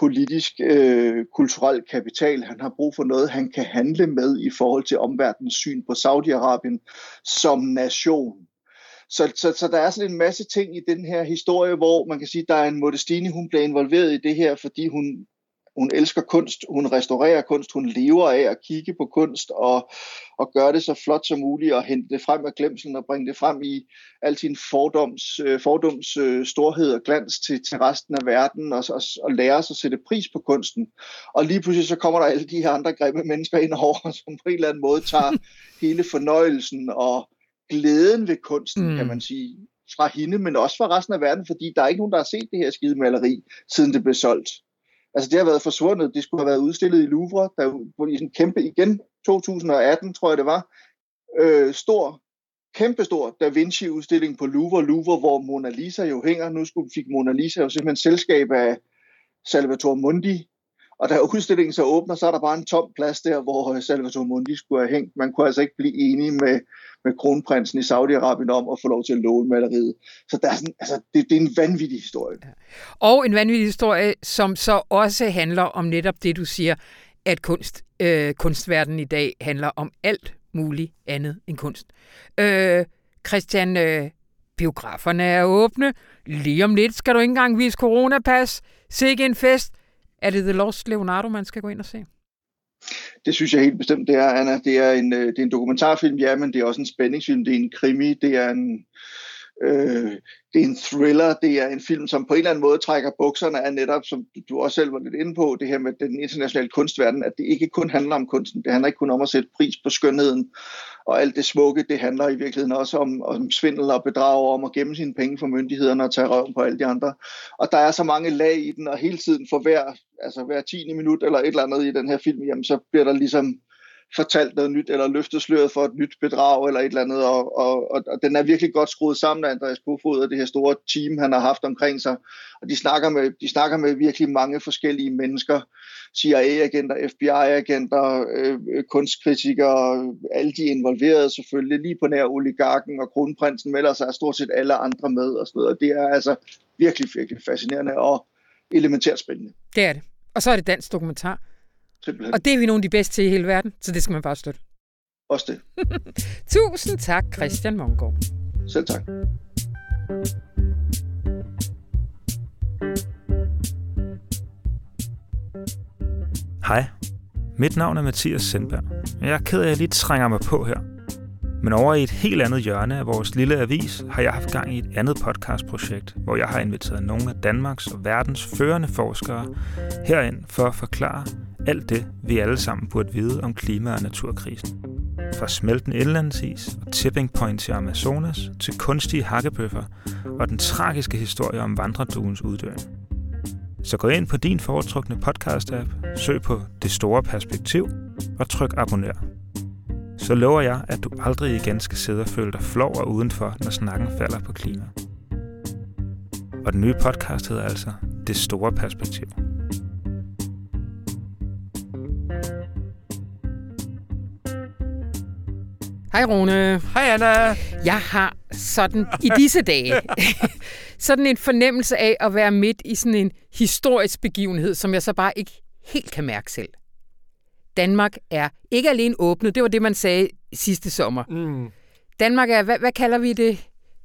politisk, øh, kulturel kapital. Han har brug for noget, han kan handle med i forhold til omverdens syn på Saudi-Arabien som nation. Så, så, så der er sådan en masse ting i den her historie, hvor man kan sige, at der er en Modestini, hun bliver involveret i det her, fordi hun, hun elsker kunst, hun restaurerer kunst, hun lever af at kigge på kunst og, og gøre det så flot som muligt og hente det frem af glemselen og bringe det frem i al sin fordoms, øh, fordoms øh, storhed og glans til, til resten af verden og, og, og lære sig at sætte pris på kunsten. Og lige pludselig så kommer der alle de her andre grimme mennesker ind over, som på en eller anden måde tager hele fornøjelsen og, glæden ved kunsten, mm. kan man sige, fra hende, men også fra resten af verden, fordi der er ikke nogen, der har set det her skide maleri, siden det blev solgt. Altså det har været forsvundet, det skulle have været udstillet i Louvre, der var i sådan kæmpe, igen 2018 tror jeg det var, øh, stor, kæmpestor Da Vinci-udstilling på Louvre, Louvre, hvor Mona Lisa jo hænger. Nu skulle, fik Mona Lisa jo simpelthen selskab af Salvatore Mundi, og da udstillingen så åbner, så er der bare en tom plads der, hvor øh, Salvatore Mundi skulle have hængt. Man kunne altså ikke blive enige med, med kronprinsen i Saudi-Arabien om at få lov til at låne maleriet. Så der er sådan, altså, det, det er en vanvittig historie. Ja.
Og en vanvittig historie, som så også handler om netop det, du siger, at kunst, øh, kunstverdenen i dag handler om alt muligt andet end kunst. Øh, Christian, øh, biograferne er åbne. Lige om lidt skal du ikke engang vise coronapas. Sikke en fest. Er det The Lost Leonardo, man skal gå ind og se?
Det synes jeg helt bestemt, det er, Anna. Det er en, øh, det er en dokumentarfilm, ja, men det er også en spændingsfilm, det er en krimi, det er en, øh, det er en thriller, det er en film, som på en eller anden måde trækker bukserne af netop, som du også selv var lidt inde på, det her med den internationale kunstverden, at det ikke kun handler om kunsten, det handler ikke kun om at sætte pris på skønheden og alt det smukke, det handler i virkeligheden også om, om svindel og bedrag, om at gemme sine penge for myndighederne og tage røven på alle de andre. Og der er så mange lag i den, og hele tiden for hver, altså hver 10. minut eller et eller andet i den her film, jamen så bliver der ligesom fortalt noget nyt, eller løftet sløret for et nyt bedrag, eller et eller andet, og, og, og, og den er virkelig godt skruet sammen af Andreas Kofod og det her store team, han har haft omkring sig, og de snakker med, de snakker med virkelig mange forskellige mennesker, CIA-agenter, FBI-agenter, øh, øh, kunstkritikere, alle de involverede selvfølgelig, lige på nær oligarken og kronprinsen melder sig stort set alle andre med, og sådan noget. Det er altså virkelig, virkelig fascinerende og elementært spændende.
Det er det. Og så er det dansk dokumentar. Simpelthen. Og det er vi nogle af de bedste til i hele verden, så det skal man bare støtte.
Også det.
Tusind tak, Christian Mongård.
Selv tak.
Hej, mit navn er Mathias Sendberg. Jeg er ked af, at jeg lige trænger mig på her. Men over i et helt andet hjørne af vores lille avis har jeg haft gang i et andet podcastprojekt, hvor jeg har inviteret nogle af Danmarks og verdens førende forskere herind for at forklare alt det, vi alle sammen burde vide om klima- og naturkrisen. Fra smeltende indlandsis og tipping points i Amazonas til kunstige hakkebøffer og den tragiske historie om vandreduens uddøen. Så gå ind på din foretrukne podcast-app, søg på Det Store Perspektiv og tryk abonner. Så lover jeg, at du aldrig igen skal sidde og føle dig flov og udenfor, når snakken falder på klima. Og den nye podcast hedder altså Det Store Perspektiv.
Hej Rune.
Hej Anna.
Jeg har sådan i disse dage sådan en fornemmelse af at være midt i sådan en historisk begivenhed, som jeg så bare ikke helt kan mærke selv. Danmark er ikke alene åbnet, det var det, man sagde sidste sommer.
Mm.
Danmark er, hvad, hvad kalder vi det?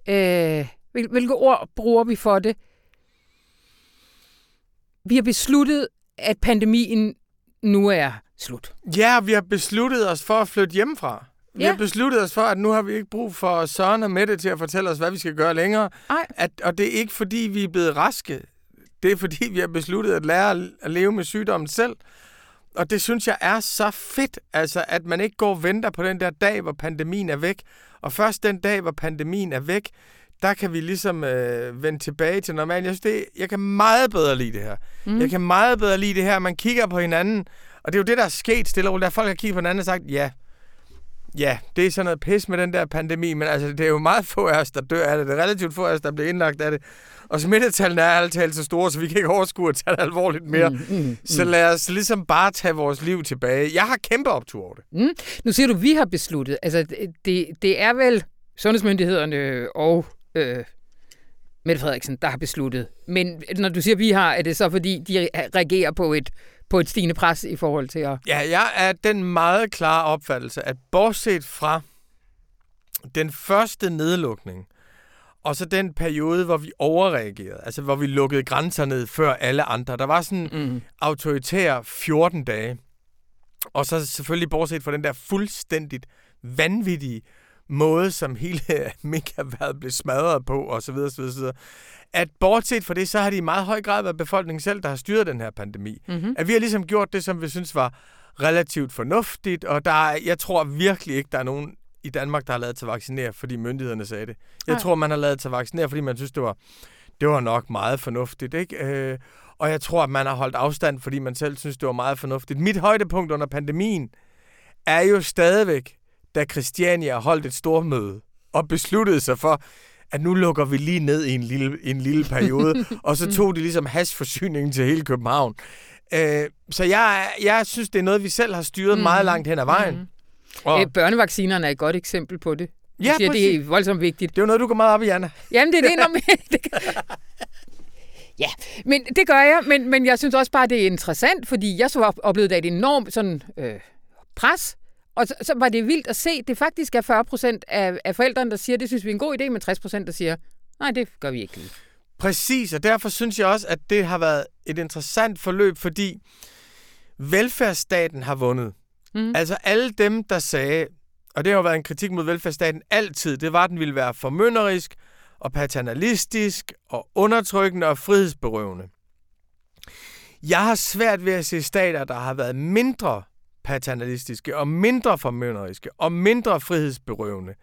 Øh, hvil- hvilke ord bruger vi for det? Vi har besluttet, at pandemien nu er slut.
Ja, vi har besluttet os for at flytte hjemmefra. Vi
Ja.
har besluttet os for, at nu har vi ikke brug for Søren og Mette til at fortælle os, hvad vi skal gøre længere.
Ej.
At, og det er ikke, fordi vi er blevet raske. Det er, fordi vi har besluttet at lære at- at leve med sygdommen selv. Og det synes jeg er så fedt, altså at man ikke går og venter på den der dag, hvor pandemien er væk. Og først den dag, hvor pandemien er væk, der kan vi ligesom øh, vende tilbage til normalt. Jeg synes, det, jeg kan meget bedre lide det her. Mm. Jeg kan meget bedre lide det her. Man kigger på hinanden, og det er jo det, der er sket stille og roligt. Der folk har kigget på hinanden og sagt, ja, ja, det er sådan noget pis med den der pandemi, men altså, det er jo meget få af os, der dør af det. Det er relativt få af os, der bliver indlagt af det. Og smittetallene er alt talt så store, så vi kan ikke overskue at tage det alvorligt mere. Mm, mm, mm. Så lad os ligesom bare tage vores liv tilbage. Jeg har kæmpe optur over det.
Mm. Nu siger du, vi har besluttet. Altså, det, det er vel sundhedsmyndighederne og øh, Mette Frederiksen, der har besluttet. Men når du siger, vi har, er det så fordi, de reagerer på et, på et stigende pres i forhold til at...
Ja, jeg er den meget klare opfattelse, at bortset fra den første nedlukning, og så den periode, hvor vi overreagerede, altså hvor vi lukkede grænser ned før alle andre. Der var sådan en
Mm.
autoritær 14 dage. Og så selvfølgelig bortset fra den der fuldstændigt vanvittige måde, som hele minkerværet blev smadret på, og så videre, så videre, så videre. At bortset fra det, så har det i meget høj grad været befolkningen selv, der har styret den her pandemi.
Mm-hmm.
At vi har ligesom gjort det, som vi synes var relativt fornuftigt, og der er, jeg tror virkelig ikke, der er nogen i Danmark, der har lavet til at vaccinere, fordi myndighederne sagde det. Jeg
Nej.
tror, man har lavet til at vaccinere, fordi man synes, det var, det var nok meget fornuftigt. Ikke? Øh, og jeg tror, at man har holdt afstand, fordi man selv synes, det var meget fornuftigt. Mit højdepunkt under pandemien er jo stadigvæk, da Christiania holdt et stormøde og besluttede sig for, at nu lukker vi lige ned i en lille, en lille periode, og så tog de ligesom hasforsyningen til hele København. Øh, så jeg, jeg synes, det er noget, vi selv har styret mm. meget langt hen ad vejen.
Mhm.
Og
Øh, børnevaccinerne er et godt eksempel på det. Du
Ja,
siger, det er voldsomt vigtigt.
det er jo noget, du går meget op i, Anna.
Jamen, det er det, når man... Ja, men det gør jeg, men, men jeg synes også bare, det er interessant, fordi jeg så op- oplevede et enormt sådan, øh, pres, og så, så var det vildt at se, det faktisk er 40 procent af, af forældrene, der siger, det synes vi er en god idé, men 60 procent, der siger, nej, det gør vi ikke.
Præcis, og derfor synes jeg også, at det har været et interessant forløb, fordi velfærdsstaten har vundet.
Mm.
Altså alle dem, der sagde, og det har jo været en kritik mod velfærdsstaten altid, det var, at den ville være formynderisk og paternalistisk og undertrykkende og frihedsberøvende. Jeg har svært ved at se stater, der har været mindre paternalistiske og mindre formynderiske og mindre frihedsberøvende,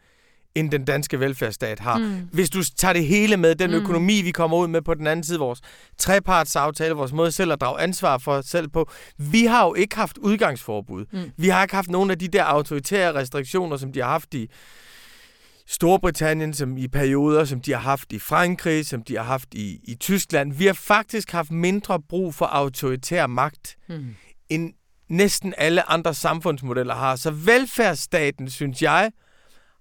end den danske velfærdsstat har. Mm. Hvis du tager det hele med, den
Mm.
økonomi, vi kommer ud med på den anden side, vores trepartsaftale, vores måde selv at drage ansvar for os selv på. Vi har jo ikke haft udgangsforbud.
Mm.
Vi har ikke haft nogen af de der autoritære restriktioner, som de har haft i Storbritannien, som i perioder, som de har haft i Frankrig, som de har haft i, i Tyskland. Vi har faktisk haft mindre brug for autoritær magt,
Mm.
end næsten alle andre samfundsmodeller har. Så velfærdsstaten, synes jeg,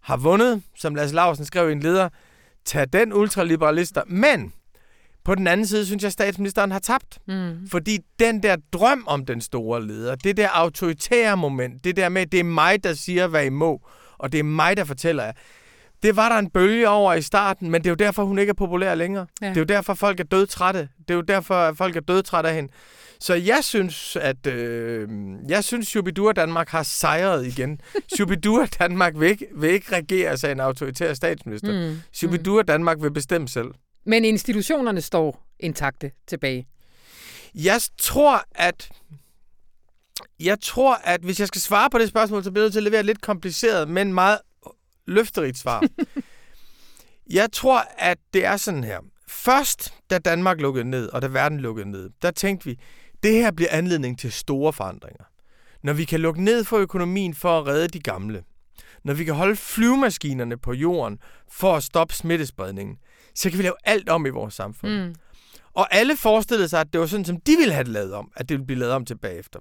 har vundet, som Lars Larsen skrev i en leder, tag den ultraliberalister. Men på den anden side, synes jeg, statsministeren har tabt.
Mm.
Fordi den der drøm om den store leder, det der autoritære moment, det der med, det er mig, der siger, hvad I må, og det er mig, der fortæller jer, det var der en bølge over i starten, men det er jo derfor, hun ikke er populær længere.
Ja.
Ja. Det er jo derfor, folk er dødtrætte. Det er jo derfor, at folk er dødtrætte af hende. Så jeg synes, at øh, jeg synes, Shubidua Danmark har sejret igen. Shubidua Danmark vil ikke, vil ikke regere sig en autoritær statsminister.
Mm.
Shubidua Danmark vil bestemme selv.
Men institutionerne står intakte tilbage.
Jeg tror, at Jeg tror, at hvis jeg skal svare på det spørgsmål, så bliver jeg nødt til at levere et lidt kompliceret, men meget løfterigt svar. jeg tror, at det er sådan her. Først, da Danmark lukkede ned, og da verden lukkede ned, der tænkte vi, det her bliver anledning til store forandringer. Når vi kan lukke ned for økonomien for at redde de gamle, når vi kan holde flyvemaskinerne på jorden for at stoppe smittespredningen, så kan vi lave alt om i vores samfund. Mm. Og alle forestillede sig, at det var sådan, som de ville have det lavet om, at det ville blive lavet om tilbage efter.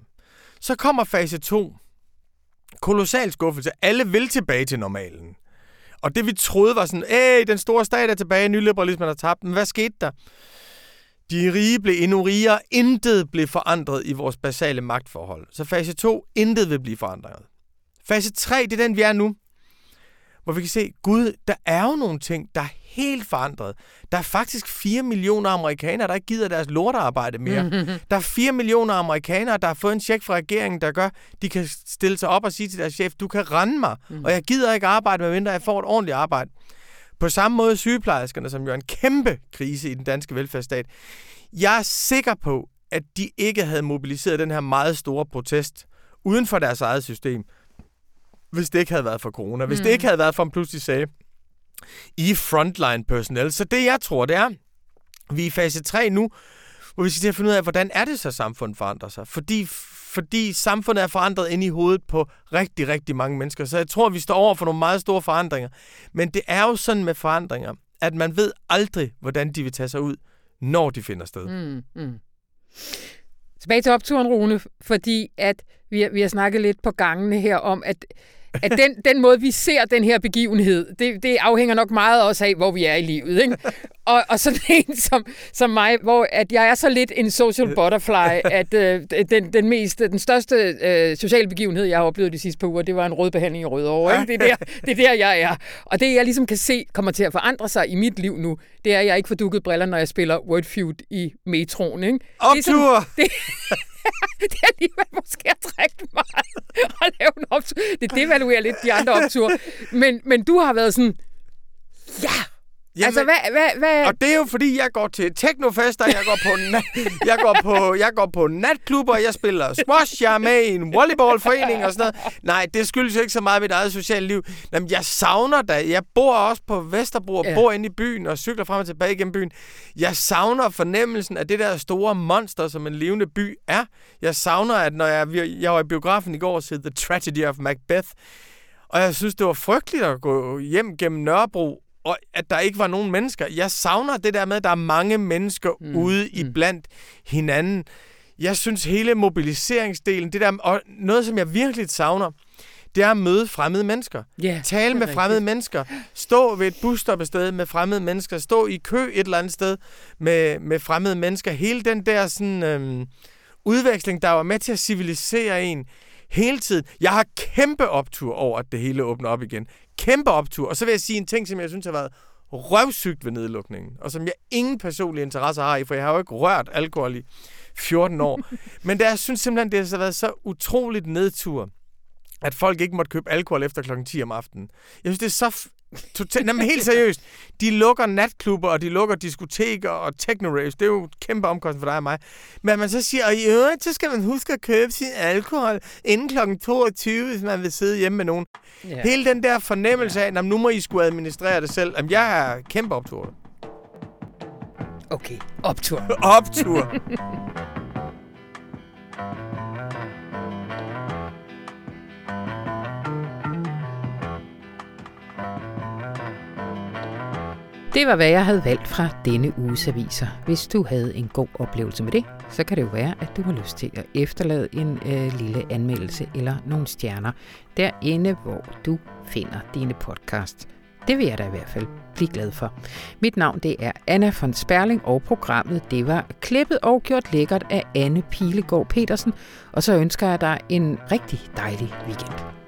Så kommer fase 2. Kolossal skuffelse. Alle vil tilbage til normalen. Og det vi troede var sådan, æh, den store stat er tilbage, nyliberalismen har tabt. Men hvad skete der? De rige blev endnu rigere. Intet blev forandret i vores basale magtforhold. Så fase 2, intet vil blive forandret. Fase 3, det er den, vi er nu. Hvor vi kan se, gud, der er jo nogle ting, der er helt forandret. Der er faktisk 4 millioner amerikanere, der ikke gider deres lortearbejde mere. der er 4 millioner amerikanere, der har fået en check fra regeringen, der gør, de kan stille sig op og sige til deres chef, du kan rende mig, og jeg gider ikke arbejde, medmindre jeg får et ordentligt arbejde. På samme måde sygeplejerskerne, som jo er en kæmpe krise i den danske velfærdsstat. Jeg er sikker på, at de ikke havde mobiliseret den her meget store protest uden for deres eget system, hvis det ikke havde været for corona. Hvis mm. det ikke havde været for, at pludselig sagde, i frontline personnel. Så det, jeg tror, det er, vi er i fase 3 nu, hvor vi skal til at finde ud af, hvordan er det så, samfundet forandrer sig. Fordi, fordi samfundet er forandret ind i hovedet på rigtig, rigtig mange mennesker. Så jeg tror, vi står over for nogle meget store forandringer. Men det er jo sådan med forandringer, at man ved aldrig, hvordan de vil tage sig ud, når de finder sted. Mm, mm.
Tilbage til opturen, Rune, fordi at vi, vi har snakket lidt på gangene her om, at at den, den måde, vi ser den her begivenhed, det, det afhænger nok meget også af, hvor vi er i livet. Ikke? Og, og sådan en som, som mig, hvor at jeg er så lidt en social butterfly, at øh, den, den, mest, den største øh, sociale begivenhed, jeg har oplevet de sidste par uger, det var en rødbehandling i Rødovre. Ikke? Det, er der, det er der, jeg er. Og det, jeg ligesom kan se, kommer til at forandre sig i mit liv nu, det er, at jeg ikke får dukket briller, når jeg spiller Wordfeud i metroen. Ikke?
Optur!
Det, det er alligevel måske at trække meget og lave en optur. Det devaluerer lidt de andre opture. Men, men du har været sådan, ja, Jamen, altså, hvad, hvad, hvad...
Og det er jo fordi, jeg går til teknofester, jeg går på, na- jeg går på, jeg går på natklubber, jeg spiller squash, jeg er med i en volleyballforening og sådan noget. Nej, det skyldes jo ikke så meget mit eget sociale liv. Jamen, jeg savner da. Jeg bor også på Vesterbro og ja. bor inde i byen og cykler frem og tilbage gennem byen. Jeg savner fornemmelsen af det der store monster, som en levende by er. Jeg savner, at når jeg, jeg var i biografen i går og så The Tragedy of Macbeth, og jeg synes, det var frygteligt at gå hjem gennem Nørrebro og at der ikke var nogen mennesker. Jeg savner det der med, at der er mange mennesker mm. ude i mm. blandt hinanden. Jeg synes hele mobiliseringsdelen, det der, og noget som jeg virkelig savner, det er at møde fremmede mennesker.
Yeah,
Tale med rigtigt. fremmede mennesker. Stå ved et busstoppested med fremmede mennesker. Stå i kø et eller andet sted med, med fremmede mennesker. Hele den der sådan, øhm, udveksling, der var med til at civilisere en hele tiden. Jeg har kæmpe optur over, at det hele åbner op igen kæmpe optur. Og så vil jeg sige en ting, som jeg synes har været røvsygt ved nedlukningen, og som jeg ingen personlig interesse har i, for jeg har jo ikke rørt alkohol i 14 år. Men der, jeg synes simpelthen, det har været så utroligt nedtur, at folk ikke måtte købe alkohol efter klokken 10 om aftenen. Jeg synes, det er så Totalt, men helt seriøst. De lukker natklubber, og de lukker diskoteker og techno raves. Det er jo kæmpe omkostning for dig og mig. Men man så siger, og i øvrigt, så skal man huske at købe sin alkohol inden kl. 22, hvis man vil sidde hjemme med nogen. Yeah. Hele den der fornemmelse af, at nu må I skulle administrere det selv. Jamen, jeg er kæmpe optur.
Okay, optur.
optur.
Det var, hvad jeg havde valgt fra denne uges aviser. Hvis du havde en god oplevelse med det, så kan det jo være, at du har lyst til at efterlade en øh, lille anmeldelse eller nogle stjerner derinde, hvor du finder dine podcasts. Det vil jeg da i hvert fald blive glad for. Mit navn det er Anna von Sperling, og programmet det var klippet og gjort lækkert af Anne Pilegaard Petersen. Og så ønsker jeg dig en rigtig dejlig weekend.